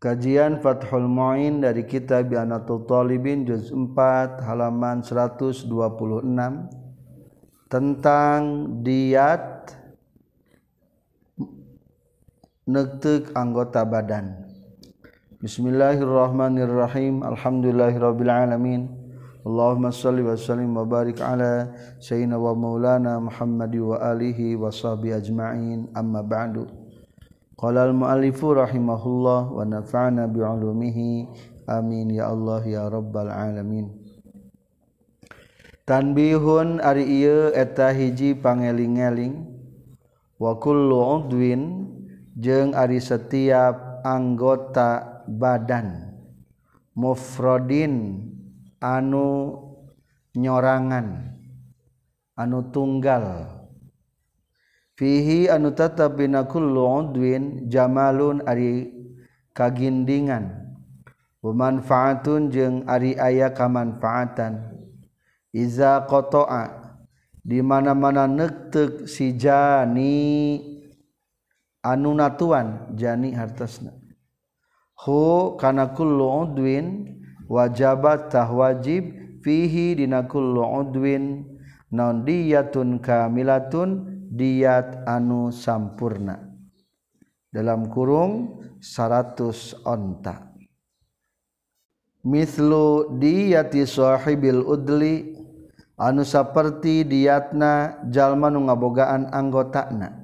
Kajian Fathul Mu'in dari kitab Bianatul Talibin juz 4 halaman 126 tentang diat nektek anggota badan. Bismillahirrahmanirrahim. Alhamdulillahirabbil alamin. Allahumma salli wa sallim wa barik ala sayyidina wa maulana Muhammad wa alihi wa sahbihi ajma'in. Amma ba'du. Qala al-mu'allifu rahimahullah wa nafa'ana bi'ulumihi. Amin ya Allah ya rabbal alamin. Tanbihun ari ieu eta hiji pangeling-eling wa kullu udwin jeung ari setiap anggota badan mufradin anu nyorangan anu tunggal fihi anu tetap binakullu udwin jamalun ari kagindingan. Wamanfaatun jeung ari aya kamanfaatan. Iza qata'a di mana-mana neuteuk si jani anu natuan jani hartasna hu kana kullu udwin wajabat tah wajib fihi dina kullu udwin naun diyatun kamilatun diat anu sampurna. Dalam kurung 100 onta. Mislu diyati sahibil udli anu saperti diatna jalma nu ngabogaan anggotana.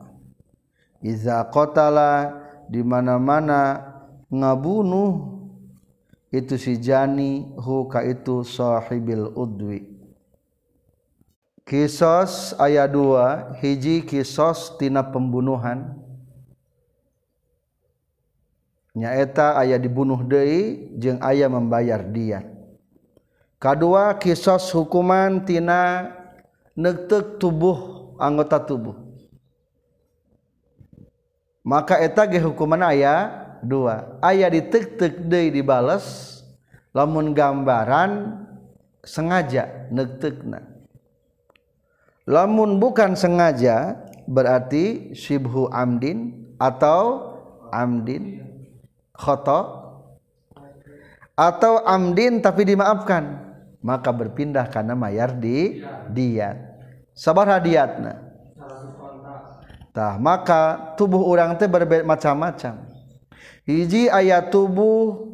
Iza qatala di mana-mana ngabunuh itu si jani hu ka itu sahibil udwi. Kisos ayat 2 hiji kisos tina pembunuhan nyaeta ayah dibunuh deui jeung ayah membayar diat. Kadua kisos hukuman tina nektek tubuh anggota tubuh. Maka eta ge hukuman ayah dua. Ayah ditek-tek dibales lamun gambaran sengaja nektekna lamun bukan sengaja berarti syibhu amdin atau amdin khoto atau amdin tapi dimaafkan maka berpindah karena mayar di diat. Sabar hadiatna. Tah maka tubuh orang teh berbeda macam-macam. Hiji ayat tubuh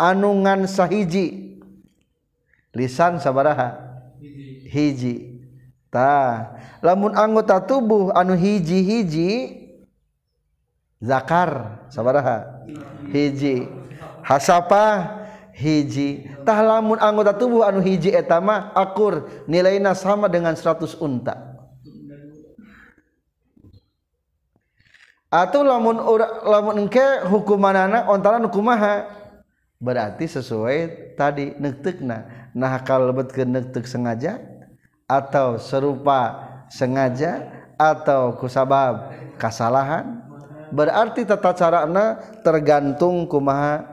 anungan sahiji. Lisan sabaraha? Hiji. tah lamun anggota tubuh anu hiji-hiji zakar sabaraha. Hiji. Hasapa? Hiji. Tah lamun anggota tubuh anu hiji etama akur nilainya sama dengan 100 unta. Atau lamun lamun engke hukumanana ontaran kumaha? Berarti sesuai tadi nektekna nah kalau lebet ke nektek sengaja atau serupa sengaja atau kusabab kesalahan? Berarti tata carana tergantung kumaha.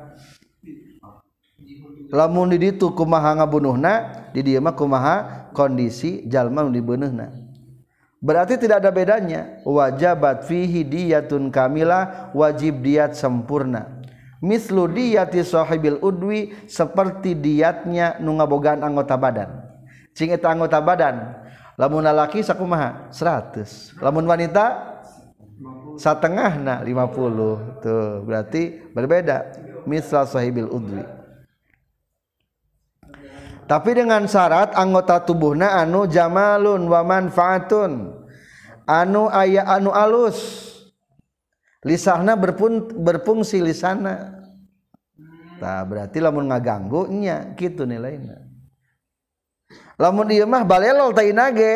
Lamun di ditu kumaha ngabunuhna di dieu mah kumaha kondisi jalma nu dibeuneuhna berarti tidak ada bedanya. Wajabat fihi diyatun kamila wajib diat sempurna. Mislu diyati sahibil udwi seperti diatnya nu ngabogaan anggota badan cing eta anggota badan. Lamun laki sakumaha 100 lamun wanita setengah na 50 tuh berarti berbeda. Misal sahibil udwi tapi dengan syarat anggota tubuhna anu jamalun wa manfaatun. Anu aya anu alus. Lisahna berpun, berfungsi lisana. Nah, berarti lamun ngaganggu nya gitu nilainya lamun ieu mah balelol tai nage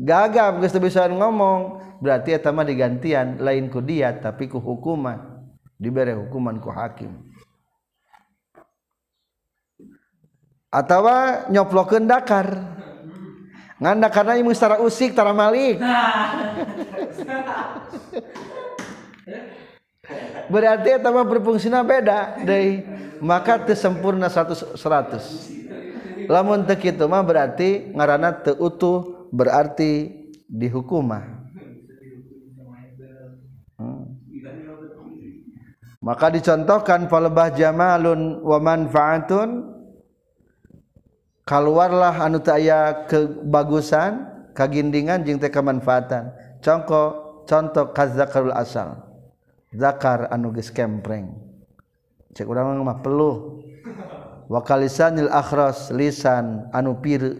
gagap geus bisa ngomong berarti eta mah digantian lain ku dia tapi ku hukuman diberi hukuman ku hakim. Atawa nyoplokeun dakar. Nganda karena ieu mustara usik tara malik. berarti eta mah berfungsina beda deui maka teu sempurna 100 100 lamun teu kitu mah berarti ngaranna teu utuh berarti dihukumah. Hmm. maka dicontohkan falebah jamalun wa manfaatun keluarlah anu aya kebagusan kagindingan jeung teh kemanfaatan contoh contoh kazakarul asal zakar geus kempreng. Cek urang mah peluh wa kalisanil akhras lisan anu pir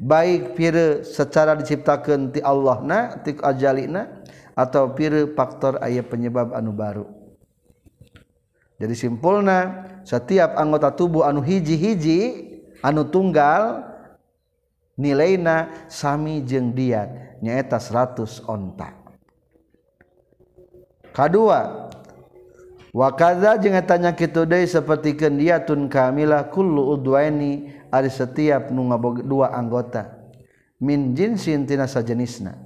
baik pir secara diciptakan ti Allah na ti ajalina atau pir faktor aya penyebab anu baru. Jadi simpulna setiap anggota tubuh anu hiji-hiji anu tunggal nilaina sami jeng diat nyaeta 100 ontak kedua wakaza jeung tanya kitu deui sapertikeun diatun kamilah kullu udwaini ari setiap nu dua anggota. Min jinsin tina sajenisna.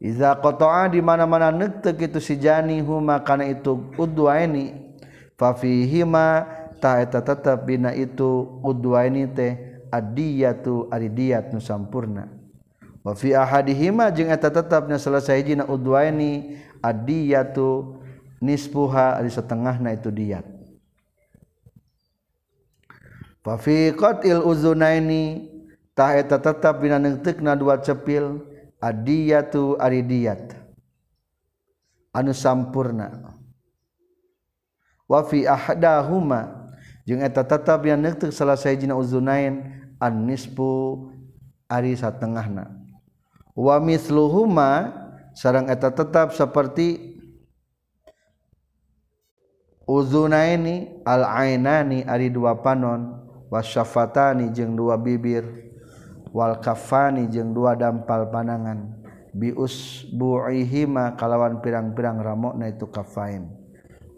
Iza qata'a di mana-mana neuteuh kitu si jani huma kana itu udwaini fa fihima ta eta tetep bina itu udwaini teh adiyatu ari nusampurna nu sampurna. Wa fi ahadihima jeung eta tetepna selesai jina udwaini adiyatu nisfuha di setengahna itu diat fa fi qatil uzunaini ta eta tetap bina neuteukna dua cepil adiyatu aridiyat anu sampurna. Wafi ahdahuma jeung eta tetap yang neuteuk selesai jina uzunain an-nisfu ari satengahna. Wa mithluhuma sarang eta tetap seperti uzunaini al ainani ari dua panon wasyafatani jeung dua bibir wal kafani jeung dua dampal panangan bius buihima kalawan pirang-pirang ramokna itu kafain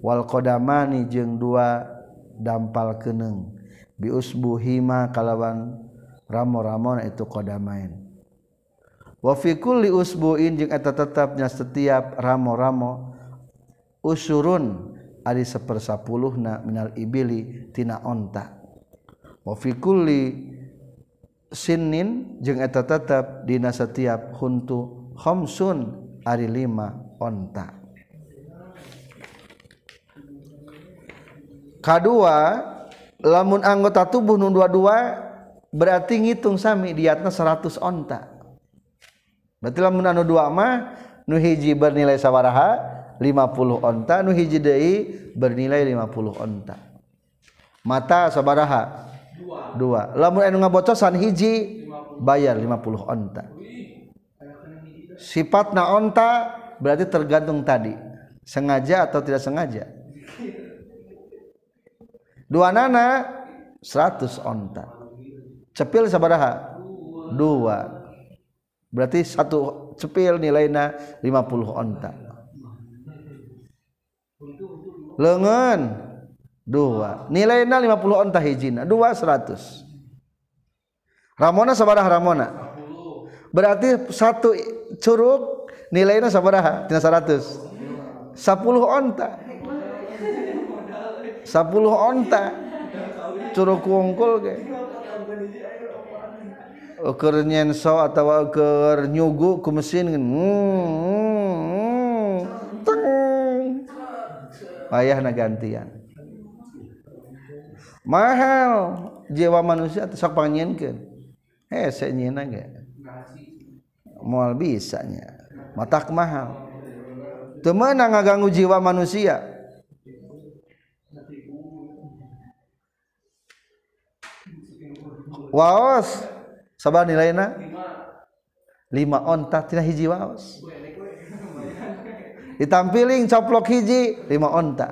wal qadamani jeung dua dampal keneng bius buhima kalawan ramo-ramona itu qadamain. Qdamain wafikul usbuin eta tetapnya setiap ramo-ramo usurun ari sepersapuluh na minal ibili tina onta. Wafikuli sinin jeung eta tetap dina setiap huntu khamsun ari lima onta. K2 lamun anggota tubuh nu dua-dua berarti ngitung sami diatna 100 onta berarti lamun anu dua mah nu hiji bernilai sawaraha 50 onta nu hiji deui bernilai 50 onta. Mata sabaraha dua. Lamun anu ngabocosan hiji bayar 50 onta. Sifatna onta berarti tergantung tadi. Sengaja atau tidak sengaja? Dua nana 100 onta. Cepil sabaraha dua berarti satu cepil nilainya 50 onta. Lengan. Dua. Nilainya 50 onta hijina dua 100 ramona sabaraha ramona? Berarti satu curug nilainya sabaraha? Tina 100 10 onta. 10 onta. Curug kungkul ke? Ukur nyenso atau ukur nyugu ku mesin hmm, hmm, teng. Payah na gantian. Mahal. Jiwa manusia sok panginkeun hese nyina ge moal bisanya matak mahal. Teu meunang ngaganggu jiwa manusia? Waos sabah nilainya lima. Oh, onta tina hiji waos ditampiling coplok hiji. Lima oh, onta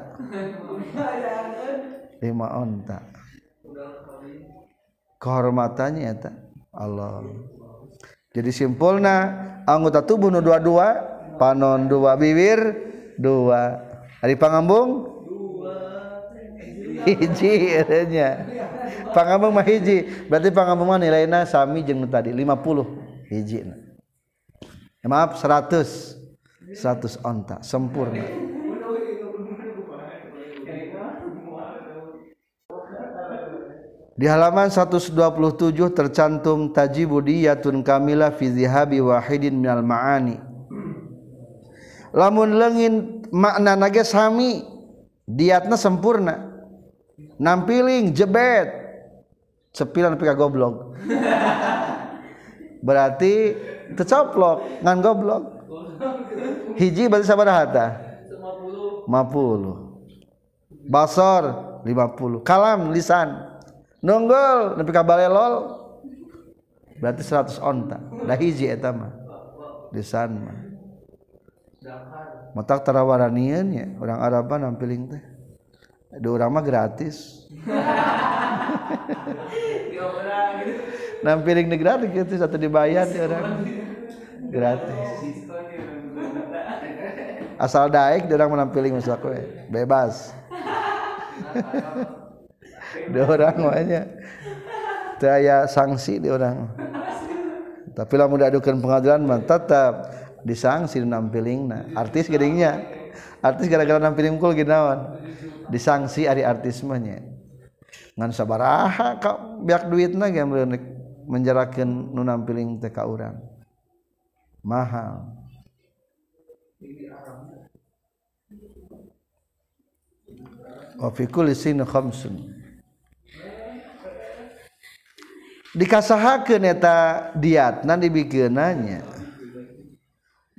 lima oh, onta kehormatannya eta Allah. Jadi simpulna anggota tubuh nu dua-dua panon dua bibir dua. Hari pangambung? Dua hiji adanya pangambung mah hiji. Berarti pangambung mah nilainya sami jeung tadi 50 hiji. Ya, maaf 100 100 onta sempurna. Di halaman 127 tercantum tajibu diyatun kamila fi zihabi wahidin minal ma'ani. Lamun lengin makna nage sami diatna sempurna. Nampiling jebet cepilan pika goblok. Berarti tercoplok ngan goblok. Hiji berarti sabar hata 50 basor 50 kalam lisan. Nunggul nepi ka balelol berarti 100 onta. Dah hiji eta mah. Lisan mah. Matak tarawaranian ya orang Arab nampiling teh. Ada orang mah gratis. Nampiling gratis gitu. Satu dibayar di orang. Gratis. Asal daik dia orang menampiling masuk aku bebas. Dua orang makanya. Saya sanksi di orang. Tapi lah mudah adukan pengadilan mah tetap disangsi nampiling nah. Artis gedingnya artis gara-gara nampiling kul ginawan disangsi ari artismenya ngan sabaraha kau biak duit na ge menjarakan nu nampiling teh ka urang. Mahal wa fi kulli sin khamsun. Dikasahakeun eta diatna dibikeunanya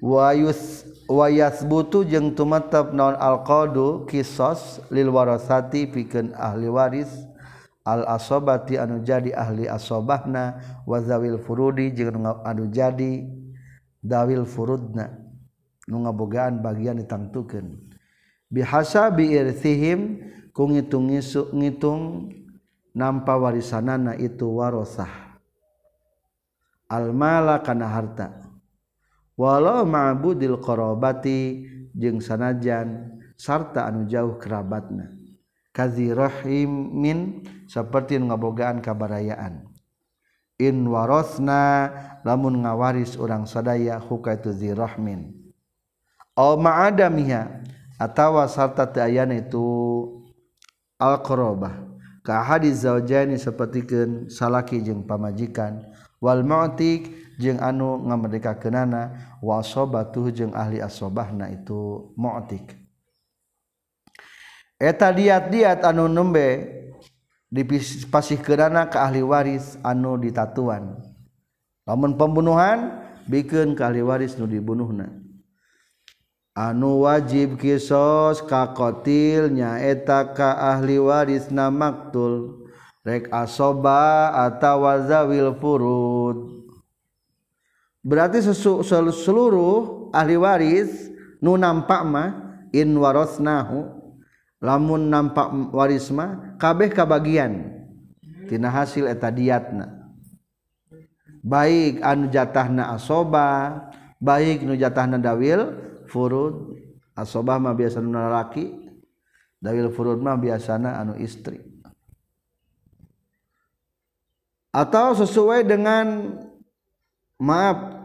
wa yus wa yasbutu jeung tumatap naon alqadu kisos lil warasati pikeun ahli waris al-asobati anu jadi ahli asobahna wazawil furudi jeung anu jadi dawil furudna nu ngabogaan bagian ditangtukeun. Bihasa biirtihim ku ngitung ngitung nampa warisanana itu warosah. Al mala kana harta. Walau ma'budil qarabati jeung sanajan sarta anu jauh kerabatna. kazirohimin seperti ngabogaan kabarayaan. In warosna lamun ngawaris orang sadaya hukaitu zirahmin au ma'adamiha atawa sarta ta'ayana itu al-qarabah ka hadis zaujani sapertikeun salaki jeung pamajikan. Wal mu'tik jeung anu ngamerdekakeunana wa sobatuh jeung ahli asobahna itu mu'tik eta diat-diat anu nembe dipasihkeunana ka kerana ke ahli waris anu ditatuan. Lamun pembunuhan bikin ke ahli waris nu dibunuhna. Anu wajib kisos kakotil nyaeta ka ahli waris na maktul rek asoba atawa zawil furud. Berarti sesu, seluruh ahli waris nu nampak mah in warosnahu. lamun nampak warisma kabeh kabagian. Tina hasil eta diatna. Baik anu jatahna asoba baik nu jatahna dawil furud. Asobah mah biasa nu laki dawil furud mah biasana anu istri. Atau sesuai dengan maaf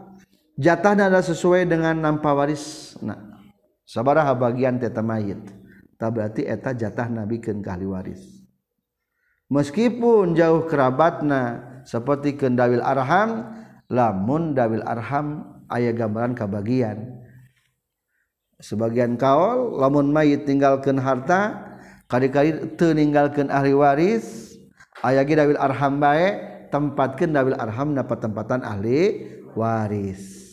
jatahna adalah sesuai dengan nampa waris nah sabaraha bagian teta mayit. Berarti eta jatah nabi ke kahli waris. Meskipun jauh kerabatna seperti kendawil arham lamun dawil arham ayah gambaran kebagian sebagian kaol lamun mayit tinggalkan harta kali-kali meninggalkan ahli waris ayah dawil arham baik tempatkan dawil arham dapat tempatan ahli waris.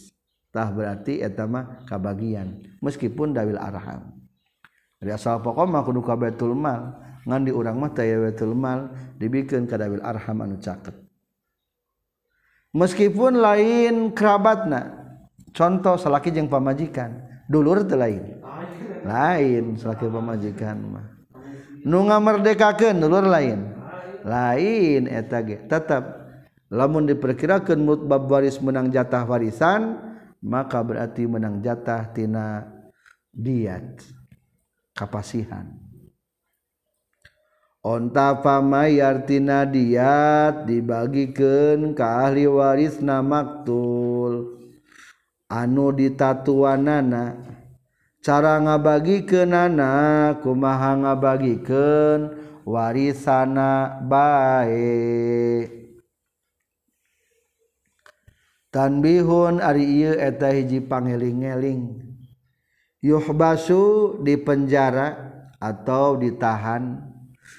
Tah berarti etama kabagian meskipun dawil arham asal pokokmah kudu ka Baitul Mal ngan di urang mah teh Baitul Mal dibikeun ka Dabil Arham anu caket. Meskipun lain kerabatna. Contoh salaki jeung pamajikan, dulur teh lain. Lain salaki pamajikan mah. Nu ngamerdekakeun dulur lain. Lain eta ge. Tetap lamun diperkirakan mulut bab waris menang jatah warisan maka berarti menang jatah tina diat. kapasihan. Onta pamayartina diat dibagikan ke ahli waris namaktul anu ditatuanana cara ngabagikeun nana kumaha ngabagikeun warisana bae tanbihun ari ieu eta hiji pangeling-eling yuhbasu di penjara atau ditahan.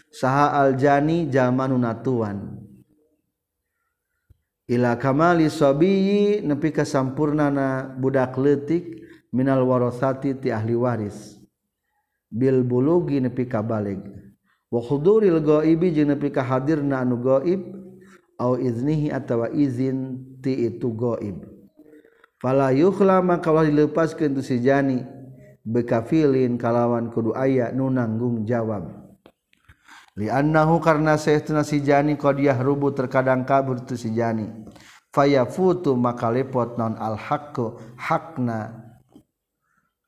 Saha aljani zamanunatuan Ila kamali sobiyi nepi kasampurnana budak letik minal warosati ti ahli waris. Bil bulugi nepi kabalig. Wa huduril ghaibi jeung nepi ka hadirna anu gaib au iznihi atawa izin ti itu gaib fala yukhla maka Allah dilepaskeun tu si jani bekafilin kalawan kudu aya nu nanggung jawab. Liannahu karna saestuna si jani qad rubu terkadang kabur tu si jani. Fayafutu maka lepot non al haqqu hakna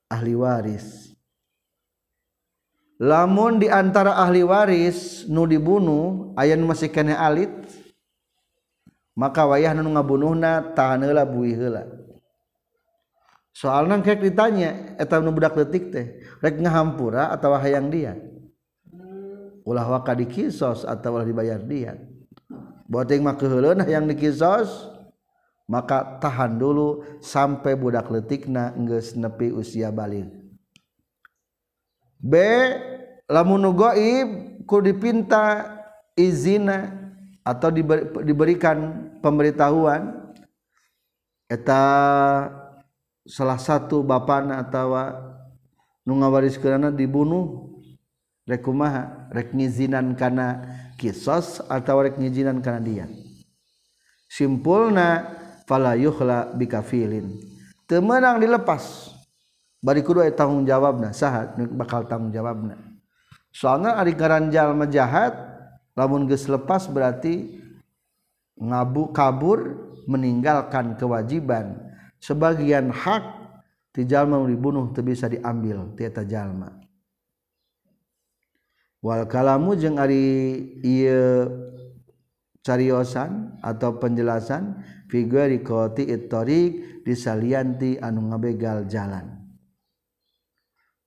ahli waris. Lamun di antara ahli waris nu dibunuh aya nu masih kene alit maka wayah nu ngabunuhna tahan heula buih heula soal nang kek ditanya eta nu budak detik teh rek ngahampura atau hayang dia? Ulah waka dikisos atau ulah dibayar dia. Boting mah keheuleun hayang dikisos maka tahan dulu sampai budak letikna geus nepi usia balik B lamun nu gaib ku dipinta izina atau diberikan pemberitahuan. Eta salah satu bapana tawa nu ngawariskeunana dibunuh rekumaha rek ngizinan kana kisos atau rek ngizinan kana dia? Simpulna fala yuhla bikafilin temenang dilepas. Bari kudu aya tanggung jawabna saha bakal tanggung jawabna. Soalna ari garanjal jahat lamun geus lepas berarti ngabu kabur meninggalkan kewajiban. sebagian hak ti jalma dibunuh teu bisa diambil ti eta jalma. Wal kalamu jeung ari ieu cariosan atau penjelasan figuri qati ittariq disalianti anu ngabegal jalan.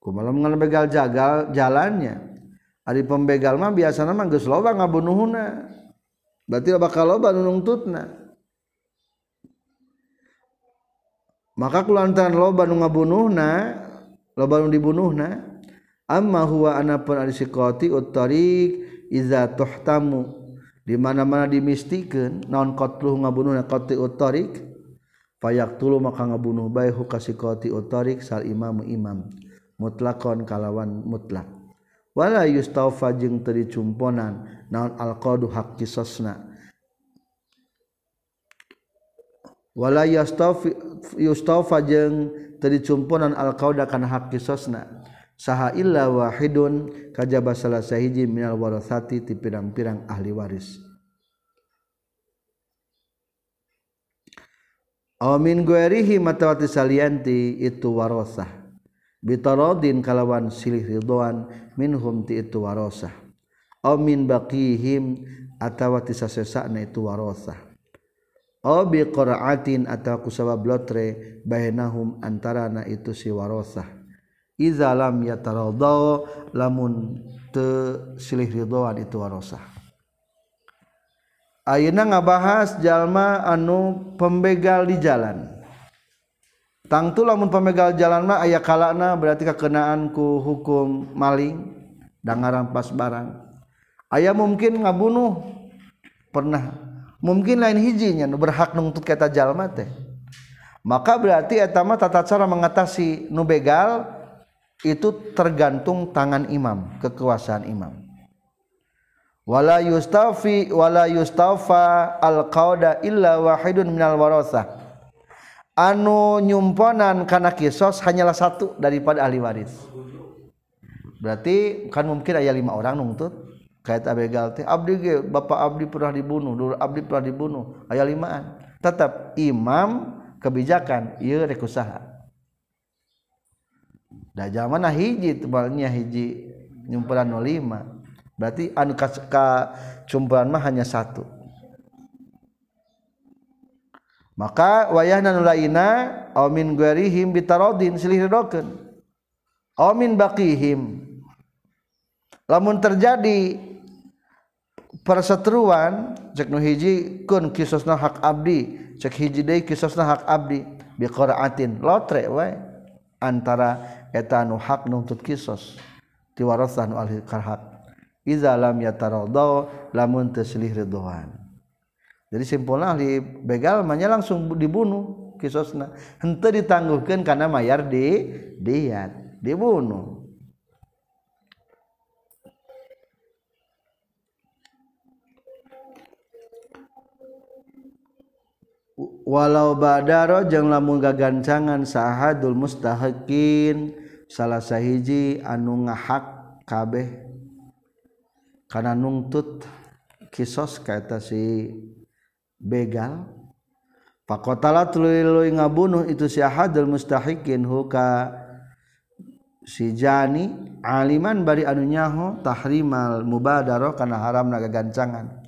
Kumaha ngabegal jagal jalannya? Ari pembegal mah biasana mah geus loba ngabunuhna berarti bakal loba nunungtutna maka kulantaran loba nu ngabunuhna loba nu dibunuhna amma huwa anapun al-siqati ut-tariq iza tuhtamu. Di mana-mana dimistikeun naon qatluh ngabunuhna qati ut-tariq fayaqtulu maka ngabunuh bae hu kasiqati ut-tariq sal imam imam. Mutlakon kalawan mutlak. Wala yustaufa jeung teu dicumponan naon al-qadu hak qisasna wala yustaufa jeung teu dicumponan alqauda kana hak qisasna saha illa wahidun kajaba salah sahiji minal warasati ti pirang-pirang ahli waris. Aw min guerihi matawati salianti itu warasah bitaradin kalawan silih ridwan minhum ti itu warasah aw min baqihim atawati sasesana itu warasah obi qara'atin atau kusabab lotre bainahum antarana itu si warosah. Iza lam yataradau lamun te silih ridhoan itu warosah. Ayeuna ngabahas jalma anu pembegal di jalan. Tangtu lamun pembegal jalan mah aya kalana berarti kakenaan ku hukum maling dan ngarampas barang. Aya mungkin ngabunuh. Pernah mungkin lain hijinya nu berhak nuntut kata jalma teh. Maka berarti etama tata cara mengatasi nu begal itu tergantung tangan imam kekuasaan imam. Wala yustafi wala yustafa al qauda illa wahidun minal warasah anu nyumponan karena kisos hanyalah satu daripada ahli waris. Berarti kan mungkin ayat lima orang nuntut kait abegal teh abdi ge bapak abdi pernah dibunuh dulu abdi pernah dibunuh aya limaan. Tetap imam kebijakan ieu rek usaha. Dah zaman hiji tebalnya hiji nyumpulan 05 berarti anu ka cumpulan mah hanya satu. Maka wayahna nu laina aw min ghairihim bitaradin silih ridokeun aw min baqihim lamun terjadi perseteruan cek nu hiji kun kisosna hak abdi cek hiji deui kisosna hak abdi biqaraatin lotre wae antara eta nu hak nuntut kisos ti warasah nu ahli karhat iza lam yataradau lamun taslih ridwan jadi simpulna ahli begal mah langsung dibunuh kisosna. Henteu ditangguhkeun kana mayar di diat dibunuh. Walau badaro jeung lamun gagancangan sahadul mustahikin salah sahiji anu ngahak kabeh. Karena nungtut kisos kata si begal pakotala tuluy ngabunuh itu si ahadul mustahikin huka si jani aliman bari anu nyaho tahrimal mubadaro kana haram gagancangan.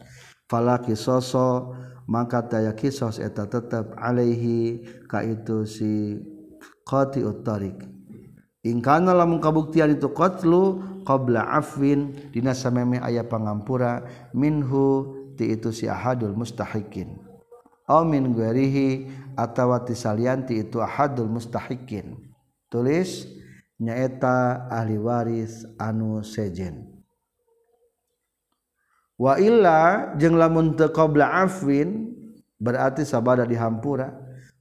Fala kisoso maka taya kisos eta tetap alaihi ka itu si qati utarik ingkana lamun kabuktian itu qatlu qabla afwin dina sameme aya pangampura minhu ti itu si ahadul mustahikin aw min ghairihi atawa tisalianti itu ahadul mustahikin tulis nyaeta ahli waris anu sejen. wailla jeung lamun qbla afwin berarti sabada dihampura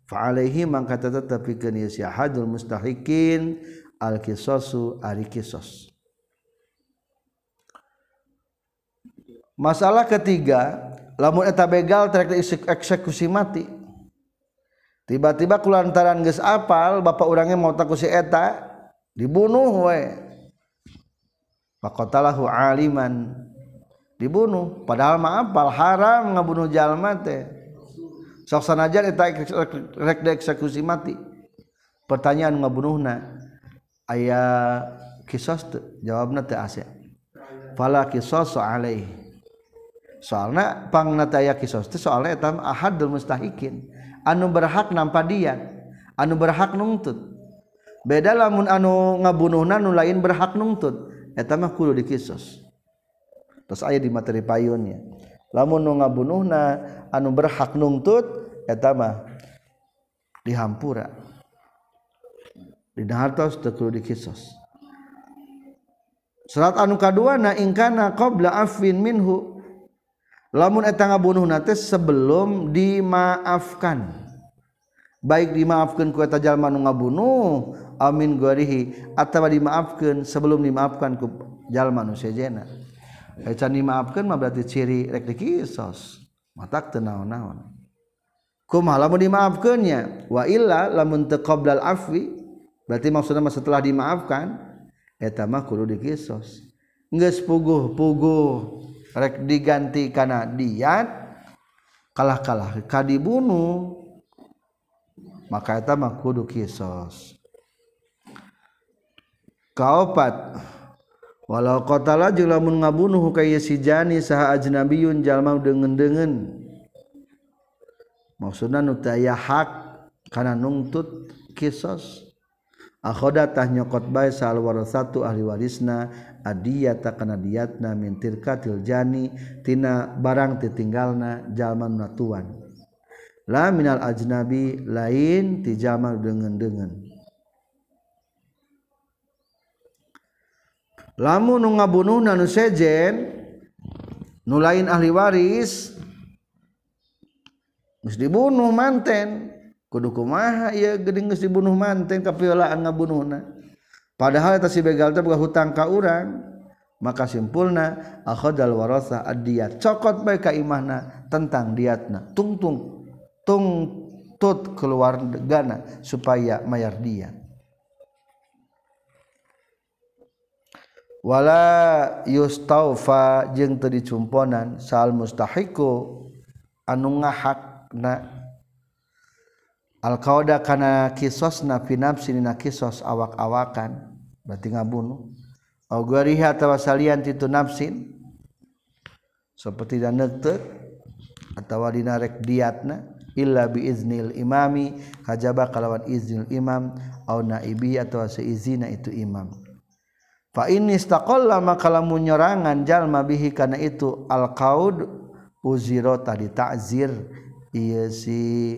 faaihi mangka tetap pikeun si hadul mustahikin al kisosu ari kisos. Masalah ketiga lamun eta begal trek eksekusi mati. Tiba-tiba kulantaran geus apal bapak orangnya mau takut si eta dibunuh we faqatalahu aliman. dibunuh. Padahal maaf haram ngabunuh jalma teh. Sok sanajan eta rek dieksekusi mati. Pertanyaan ngabunuhna aya kisos teu jawabna teh asa fala kisos alaih soalna pangna teh aya kisos teh soalna eta ahadul mustahikin. Anu berhak nampa dia anu berhak nuntut beda lamun anu ngabunuhna nu lain berhak nuntut eta mah kudu dikisos. terus aya di materi payunnya. Lamun nu ngabunuhna anu berhak nungtut eta mah dihampura. Di teu kudu dikisos. Serat anu kaduana ingkana qabla afwin minhu. Lamun eta ngabunuhna teh sebelum dimaafkan. Baik dimaafkan ku eta jalma nu ngabunuh amin gorihi atawa dimaafkan sebelum dimaafkan ku jalma nu sejena. Can dimaafkan mah berarti ciri rek dikisos. Matak teu naon-naon. Kumaha lamun dimaafkeunnya wa illa lamun teu qablal afwi berarti maksudna mah setelah dimaafkan eta mah kudu dikisos. Geus puguh-puguh rek diganti kana diat kalah-kalah ka dibunuh maka eta mah kudu kisos. Kaopat walau qatala jeung lamun ngabunuh ka si jani saha ajnabiyun jalma deungeun-deungeun maksudna nu taya hak kana nungtut kisos. Akhoda tah nyokot bae sal warasatu ahli warisna adiyata kana diatna min tirkatil jani tina barang titinggalna jalma natuan. La minal ajnabi lain ti jalma deungeun-deungeun lamun nu ngabunuh nu sejen nu lain ahli waris geus dibunuh manten. Kudu kumaha ieu geuning geus dibunuh manten kapiolaan ngabunuhna. Padahal eta si begal teh boga hutang ka urang. Maka simpulna akhadal warasa adiyat cokot bae ka imahna tentang diatna. Tungtung tung tungtut keluargana supaya mayar diat. wala yustaufa jeung teu dicumponan sal mustahiku anu ngahakna. Al qauda kana kisosna fi nafsin na kisos awak-awakan berarti ngabunuh. Au gariha atawa salian titu nafsin seperti dan neuteut atawa dina rek diatna illa bi iznil imami kajaba kalawan iznil imam au naibi atawa seizina itu imam. Fa ini istaqalla maka lamun nyorangan jalma bihi kana itu al qaud uziro tadi ta'zir. Ieu si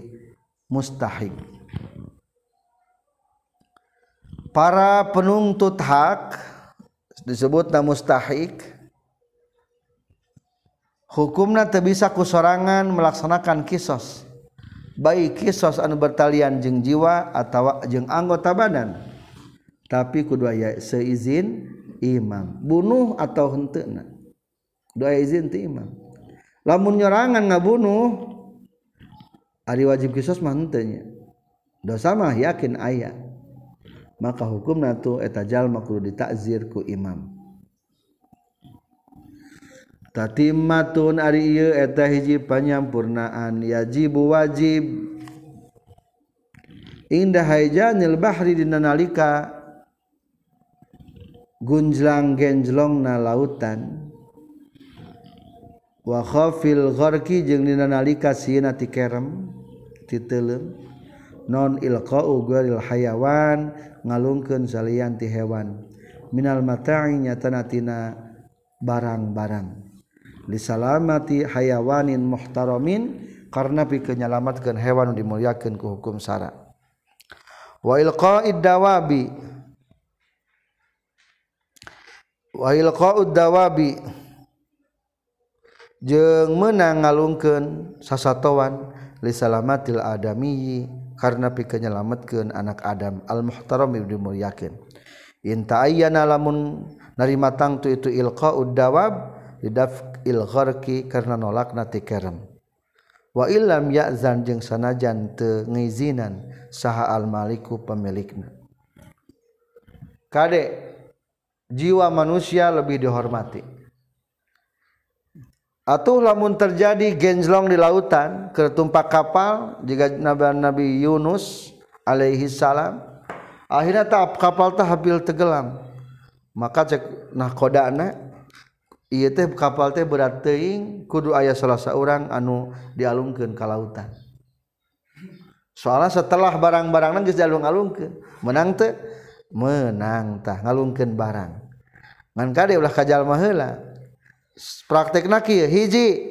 mustahik. Para penuntut hak disebut na mustahik hukumna teu bisa kusorangan melaksanakan kisos. Baik kisos anu bertalian jeung jiwa atau jeung anggota badan tapi kudu aya seizin imam. Bunuh atau henteu doa izin ti imam. Lamun nyorangan ngabunuh ari wajib kisos mah henteu nya dosa mah yakin aya. Maka hukumna tu eta jalma kudu ditakzir ku imam. Tatimatun ari ieu eta hiji panyampurnaan. Yajibu wajib. Indah haijanil bahri dina nalika. gunjlang genjlong na lautan. Khafil gharqi jeung dina nalika Sina tikerem teuleum. Non ilqa'u gharil hayawan ngalungkeun salian ti hewan. Minal mata'i nyatana tina barang-barang. Disalamati hayawanin muhtaramin karena pi kenyalamatkan hewan dimulyakeun ku hukum syara wa ilqa'id dawabi wailqaud dawabi. Jeung meunang ngalungkeun sasatowan li salamatil adami karena pikeun nyelametkeun anak Adam al muhtaram ibnu mulyakin inta ayyana lamun narima tangtu itu ilqaud dawab lidaf ilgharki karena nolak nati kerem. Wa illam ya'zan jeung sanajan teu ngizinan saha al maliku pemilikna. Kade jiwa manusia lebih dihormati. Atuh lamun terjadi genjlong di lautan ketumpak kapal jika Nabi Nabi Yunus alaihi salam akhirnya tahap kapal teh habil tegelam maka cek nah kodana iya teh kapal teh berat teing kudu ayah salah seorang anu dialungkan ke lautan. Soalnya setelah barang-barang nangis dialung-alungkan menang teh? Menang tah ngalungkan barang. ngan kade ulah kajalma heula. Praktekna kieu hiji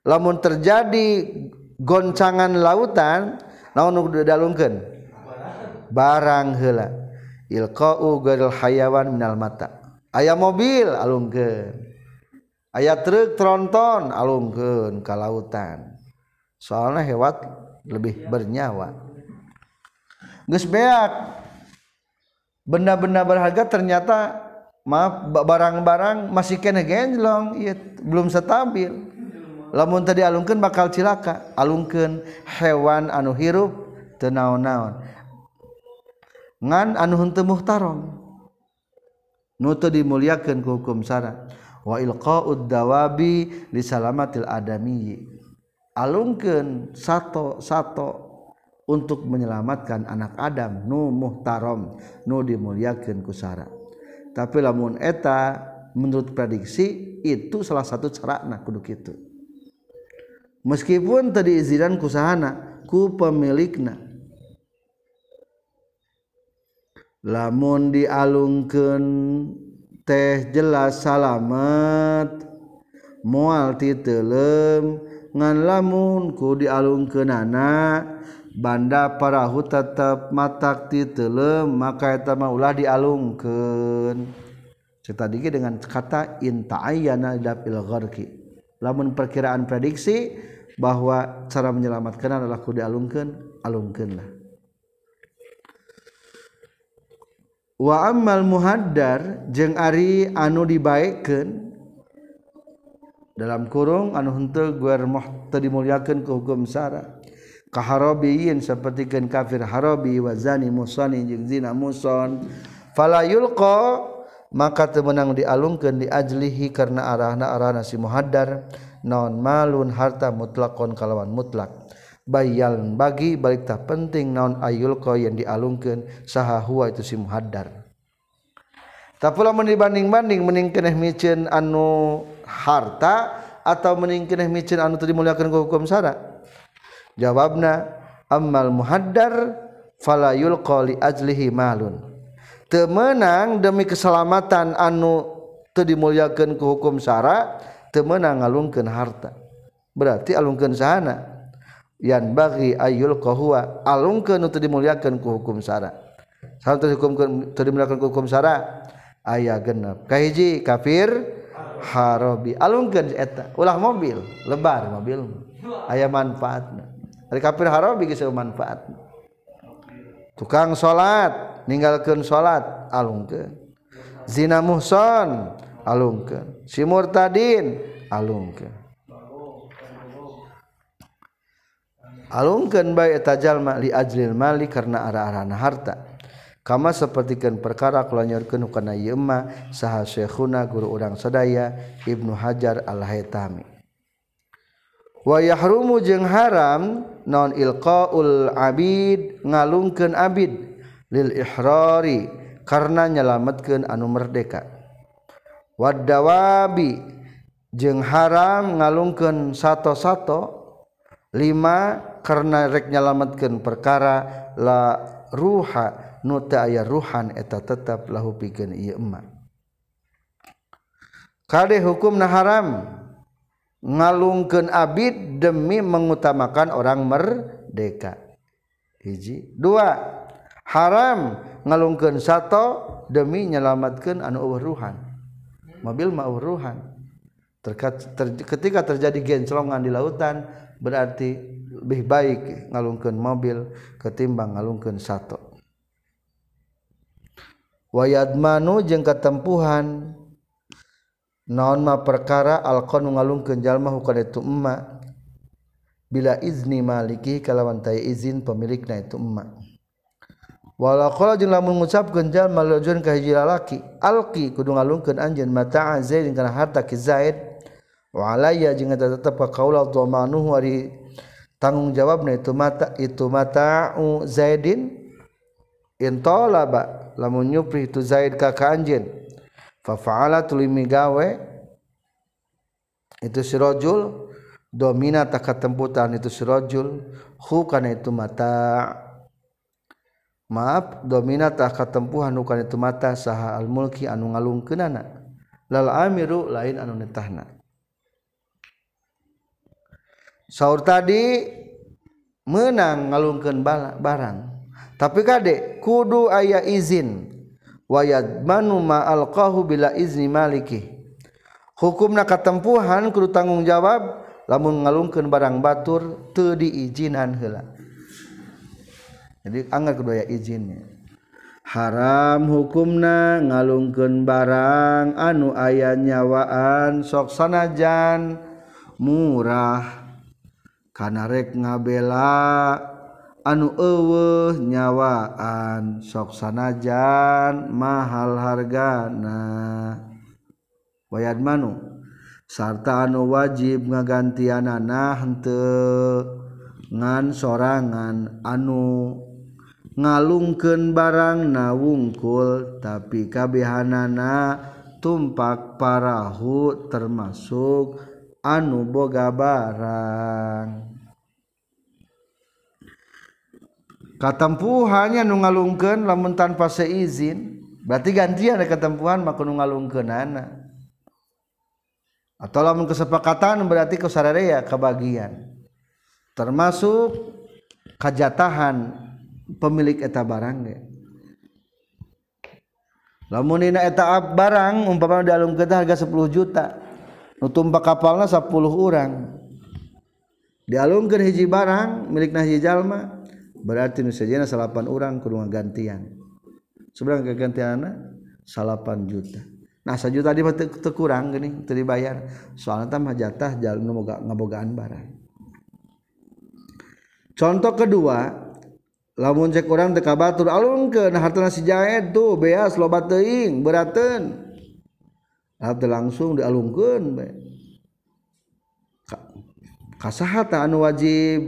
lamun terjadi goncangan lautan naon nu dalungkeun barang heula. Ilqau gadal hayawan minal mata. Aya mobil alungkeun. Aya truk tronton alungkeun ke lautan. Soalnya hewat lebih bernyawa. Geus beak benda-benda berharga ternyata maaf barang-barang masih kene genjlong iya belum stabil. Lamun tadi alungkeun bakal cilaka. Alungkeun hewan anu hirup teu naon-naon. Ngan anu henteu muhtaram nu teu dimuliakeun ku hukum syara wa ilqaud dawabi li salamatil adami alungkeun sato sato untuk menyelamatkan anak Adam. Nu muhtaram nu dimuliakeun ku syara tapi lamun eta menurut prediksi itu salah satu cara kudu gitu meskipun tadi izinan kusahana ku pemilikna. Lamun dialungkan teh jelas salamet mual titelem ngan lamun ku dialungkeun anak banda parahu tetap mata titelem maka eta mah ulah dialungkeun. Tadi dengan kata inta ayyana dapil gharqi. Lamun perkiraan prediksi bahwa cara menyelamatkan adalah ku dialungkeun alungkeun lah wa ammal muhaddar jeung ari anu dibaekeun dalam kurung anu henteu guer moh teu dimuliakeun ku hukum syara kaharobiyin sapertikeun kafir harobi wa zani musani jeung zina muson. Fala yulqa maka teu meunang dialungkeun di ajlihi karena arahna arahna si muhaddar. Naon malun harta mutlakon kalawan mutlak. Bayal bagi balik tak penting naon ayulqa yang dialungkeun saha huwa itu si muhaddar. Tapi lamun dibanding-banding mending keneh micin anu harta atau mending keneh micin anu teu dimuliakeun ku hukum syara jawabna ammal muhaddar fala yulqa li ajlihi malun. Temenang demi keselamatan anu teu dimuliakeun ku hukum syara temenang ngalungkeun harta. Berarti alungkeun sahana. Yan bagi ayul qahwa alungkeun teu dimuliakeun ku hukum syara salah teu hukum teu dimuliakeun ku hukum syara aya genep. Kahiji kafir harobi. Alungkeun eta. Ulah mobil lebar mobil aya manfaatna. Ari kafir haram bagi manfaat. Tukang salat ninggalkan salat alungkeun. Zina muhson alungkeun. Si murtadin alungkeun. Alungkeun bae eta jalma li ajlil mali karena arah-arahan harta kama sepertikan perkara kulanyorkeun kana ieu saha syekhuna guru urang sadaya Ibnu Hajar Al-Haytami wayahrumu jeung haram non ilqaul abid ngalungkeun abid lil ihrari karena nyelametkeun anu merdeka. Wadawabi jeung haram ngalungkeun sato-sato lima karena rek nyelametkeun perkara la ruha nu teu aya ruhan eta tetap lahu pikeun ieu emak. Kade hukumna haram? ngalungkeun abid demi mengutamakan orang merdeka. Hiji. Dua haram ngalungkeun sato demi nyelamatkan anu eueuh ruhan. Mobil mah eueuh ruhan. Ketika terjadi gencelongan di lautan berarti lebih baik ngalungkeun mobil ketimbang ngalungkeun sato. Wayadmanu jeung ketempuhan naon ma perkara alqan ngalung jalma hukana itu emma? Bila izni maliki kalawan tay izin pemilikna itu emma. Wala qala jeung lamun ngucapkeun jalma lajun ka hiji lalaki alqi kudu ngalungkeun anjeun mata zaid kana harta ki zaid. Wa alayya jeung eta tetep ka qaula dhamanuhu ari tanggung jawabna itu mata itu mata zaidin. Intolaba lamun nyupri itu Zaid ka anjeun fafaala tuli migawe. Itu sirojul domina tak ketemputan itu sirojul hu kana itu mata. Maaf domina tak ketempuhan bukan itu mata. Saha al mulki anu ngalung kenana lal amiru lain anu netahna sahur tadi menang ngalungkan barang. Tapi kade kudu ayah izin. wayadmanu ma alqahu bila izni maliki. Hukumna katempuhan kudu tanggung jawab lamun ngalungkeun barang batur teu diijinan heula. Jadi anggar kudu aya izinnya. Haram hukumna ngalungkeun barang anu aya nyawaan sok sanajan murah. Kana rek ngabela. anu eueuh nyawaan sok sanajan mahal hargana. Wayad manu sarta anu wajib ngagantianana henteu ngan sorangan anu ngalungkeun barang na wungkul tapi kabehanana tumpak parahu termasuk anu boga barang. Katempuhannya nu ngalungkeun lamun tanpa seizin. Berarti gantian ada ketempuhan maka nu ngalungkeun anak atau lamun kesepakatan berarti ya kebagian. Termasuk kajatahan pemilik eta barang ge. Lamun ina eta barang umpama dialungkeun harga 10 juta. Nu tumpak kapalna 10 orang dialungkeun hiji barang milikna hiji jalma berarti nu sajana salapan orang kudu ngagantian seberang kegantianna salapan juta. Nah sajuta di teu te kurang geuning teu dibayar. Soalna tah mah jatah jalan nu boga ngabogaan barang. Contoh kedua lamun cek orang teu kabatur alunkeun hartana si Jaed tuh beas loba teuing berateun Abdi langsung dialungkeun bae. Kasahata anu wajib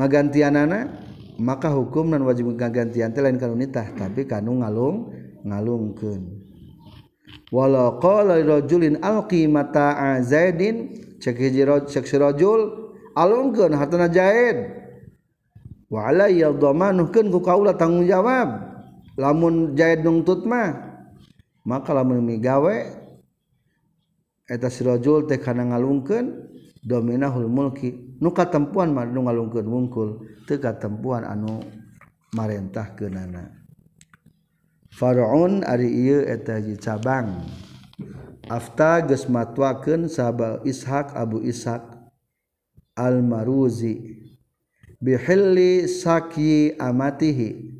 ngagantianana maka hukum dan wajib kagantian lain karunitah tapi kanu ngalung ngalungkeun. Walau qala rajulin alqi mata'a zaidin cek hiji cek si rajul alungkeun hartana zaid. Wa alayya dhamanuhkeun ku kaula tanggung jawab lamun zaid nuntut mah maka lamun migawe eta si rajul teh kana ngalungkeun dominahul mulki. nuka tempuan madu ngalungkeun wungkul teu tempuan anu marentah keunana Faraun ari ieu eta hiji cabang. Afta geus matwakeun sahabat Ishaq Abu Ishaq Al-Maruzi bihilli saki amatihi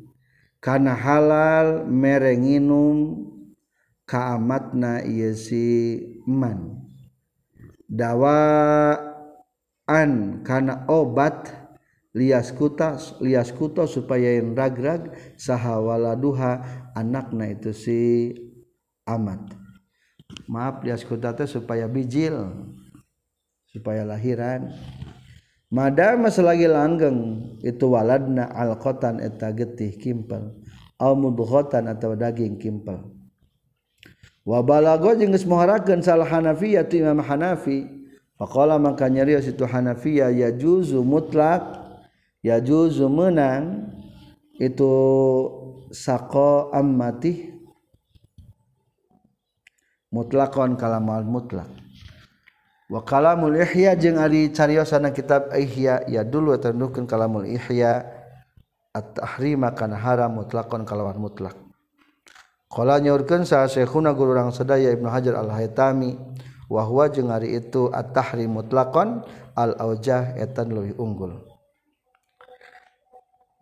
kana halal merenginum kaamatna ieu si man. Dawa dawaan kana obat lias kuta lias kuto supaya yang ragrag sahawala duha anakna itu si amat. Maaf lias kuta teh supaya bijil supaya lahiran. Madama selagi langgeng itu waladna alqatan eta getih kimpel au mudghatan atau daging kimpel. Wa balago jeung geus moharakeun salah Hanafiyah Imam Hanafi faqala maka nyarios itu Hanafiyah ya juzu mutlak ya juzu menang itu sako ammati mutlakon kalamal mutlak. Wa kalamul ihya jeung ari cariosana kitab ihya ya dulu tandukkeun kalamul ihya at-tahrima kana haram mutlakon kalawan mutlak. Qala nyaurkeun sa syekhuna guru urang sadaya Ibnu Hajar al-Haytami wahwa jeung ari itu at-tahrim mutlakon al-aujah etan leuwih unggul.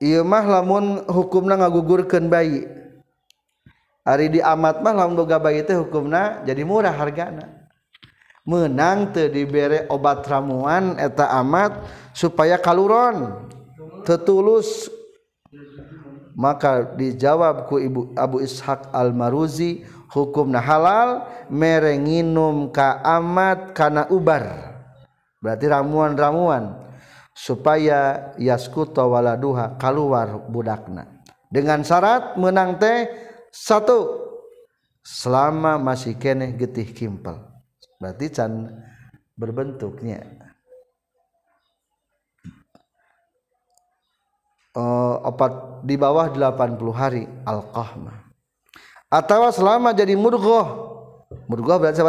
Ieu mah lamun hukumna ngagugurkeun bayi. Ari di amat mah lamun boga bayi teh hukumna jadi murah hargana. Menang teu dibere obat ramuan eta amat supaya kaluron tetulus. Maka dijawab ku ibu Abu Ishaq Al-Maruzi hukumna halal merenginum ka amat kana ubar. Berarti ramuan-ramuan supaya yaskutowala duha kal keluar budakna. Dengan syarat menang teh satu selama masih keeh getih kimpel. Berarti can berbentuknya. Eh, opat di bawah 80 hari alqahmah atau selama jadi murgoh. Murgoh berarti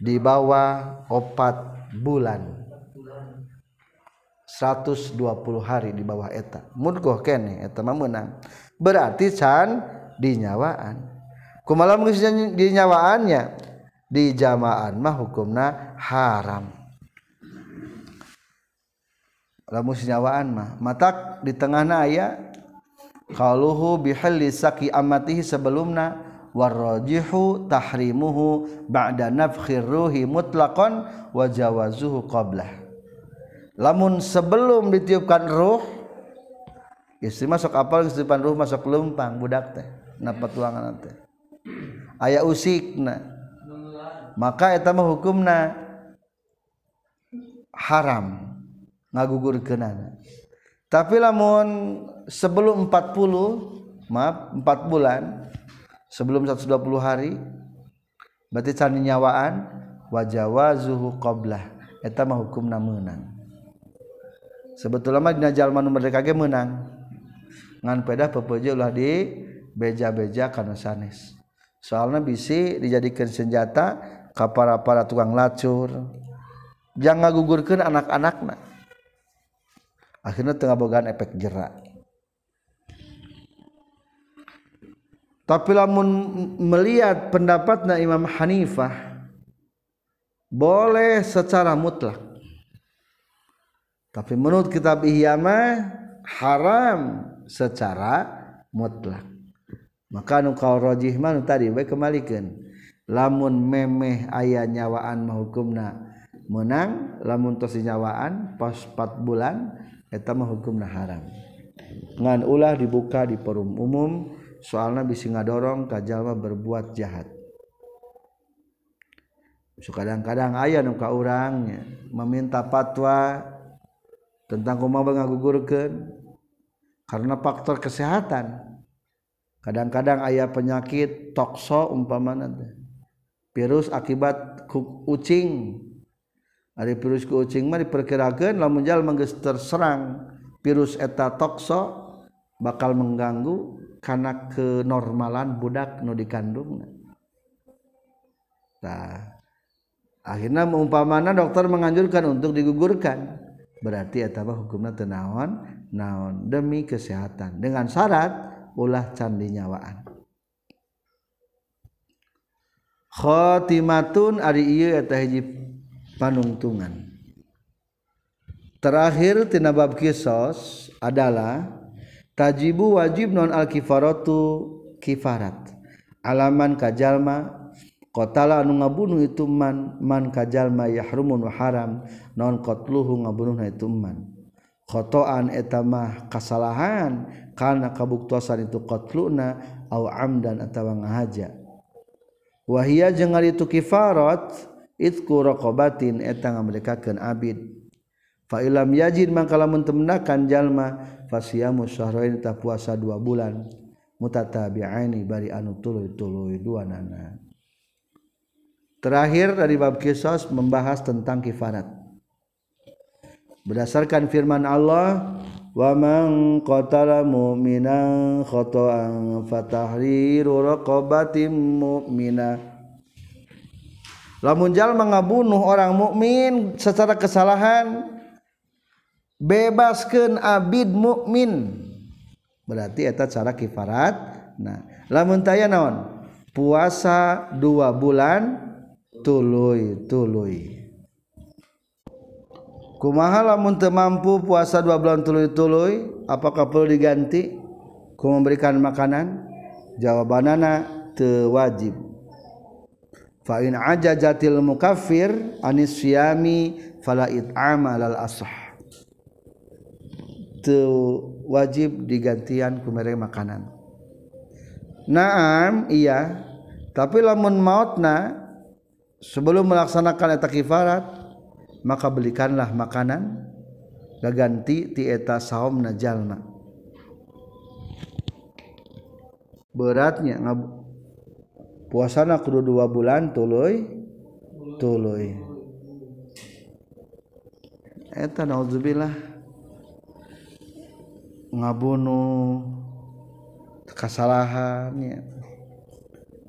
di bawah opat bulan. 120 hari di bawah eta. Murgoh kene eta menang. Berarti can dinyawaan kumaha di dinyawaannya di jamaan mah hukumna haram. Lamun nyawaan mah matak di tengahna aya qaluhu bihalli saki amatihi sebelumna. Warrajihu tahrimuhu ba'da nafkhir ruhi mutlaqan wa jawazuhu qablah. Lamun sebelum ditiupkan ruh istri masuk apal ditiupkan ruh masuk lempang budak teh napa tuangan teh. Aya usikna. Maka eta mah hukumna haram ngagugurkeunana. Tapi lamun sebelum 40 maaf 4 bulan sebelum 120 hari berarti can nyawaan wajawazuhu qablah. Eta mah hukumna meunang sebetulnya mah dina jalma nu merdeka ge meunang ngan pedah pepeje ulah di beja-beja kana sanes. Soalna bisi dijadikan senjata ka para-para tukang lacur. Jangan gugurkeun anak-anakna. Akhirnya tengah bogaan efek jerak tapi lamun melihat pendapatnya Imam Hanifah boleh secara mutlak. Tapi menurut kitab Ihyama haram secara mutlak. Maka nu mah tadi baik kembalikan. Lamun memeh ayah nyawaan mahukumna menang lamun tos nyawaan pas 4 bulan eta mah hukumna haram. Ngan ulah dibuka di forum umum soalnya bisa ngadorong kajallma berbuat jahat. So kadang-kadang ayah nuka orangnya meminta fatwa tentang kuma mengagugurkan karena faktor kesehatan. Kadang-kadang ayah penyakit tokso umpama virus akibat kucing ada virus ke ucing mah diperkirakan lamun jal mengges terserang virus eta tokso bakal mengganggu karena kenormalan budak nu dikandung. Nah, akhirnya umpamana dokter menganjurkan untuk digugurkan. Berarti etaba hukumnya tenawan naon? Demi kesehatan. Dengan syarat ulah candi nyawaan. Khotimatun ari ieu eta hiji panungtungan. Terakhir tina bab kisos adalah tajibu wajib non al-kifaratu kifarat. Alaman kajalma qatala anu ngabunuh itu man man kajalma yahrumun wa haram non qatluhu ngabunuhna itu man. Khotoan etamah kasalahan karena kabuktosan itu qatluna au amdan atawa ngahaja. Wahia jeung ari itu kifarat itku raqabatin eta ngamlekakeun abid. Fa ilam yajid mangka lamun temendakan jalma fasiyamu syahrain ta puasa dua bulan. Mutatabi'aini bari anu tuluy-tuluy dua nana. Terakhir dari bab kisos membahas tentang kifarat. Berdasarkan firman Allah wa man qatala mu'minan khata'an fatahriru raqabatin mu'mina. Lamun jalma ngabunuh orang mukmin secara kesalahan bebaskeun abid mukmin. Berarti eta cara kifarat. Nah lamun taya naon? Puasa dua bulan tuluy tuluy. Kumaha lamun teu mampu puasa dua bulan tuluy-tuluy apakah perlu diganti? Ku memberikan makanan? Jawabanana teu wajib. Fa in ajajatil mukaffir anis syami fala it'ama lal teu wajib digantian ku mere makanan. Naam iya. Tapi lamun mautna sebelum melaksanakan eta kifarat maka belikanlah makanan gaganti ti eta saum jalma beratnya puasana kudu dua bulan tuluy tuluy. Eta naudzubillah ngabunuh kesalahannya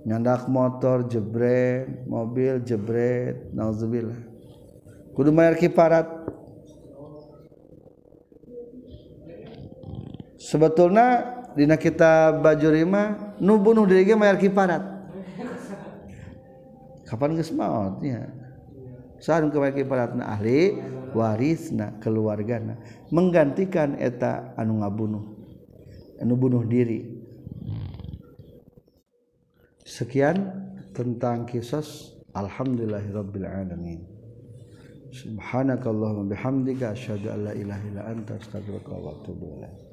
nyandak motor jebret mobil jebret nauzubillah. Kudu mayar kiparat sebetulnya dina kita baju rima nu bunuh diri ge mayar kiparat kapan geus maotnya sarang kewaki paratna ahli warisna keluargana. Menggantikan eta anu ngabunuh anu bunuh diri. Sekian tentang kisah alhamdulillahirabbil alamin. Subhanakallahumma bihamdika asyhadu an la ilaha illa anta astaghfiruka wa atubu ilaik.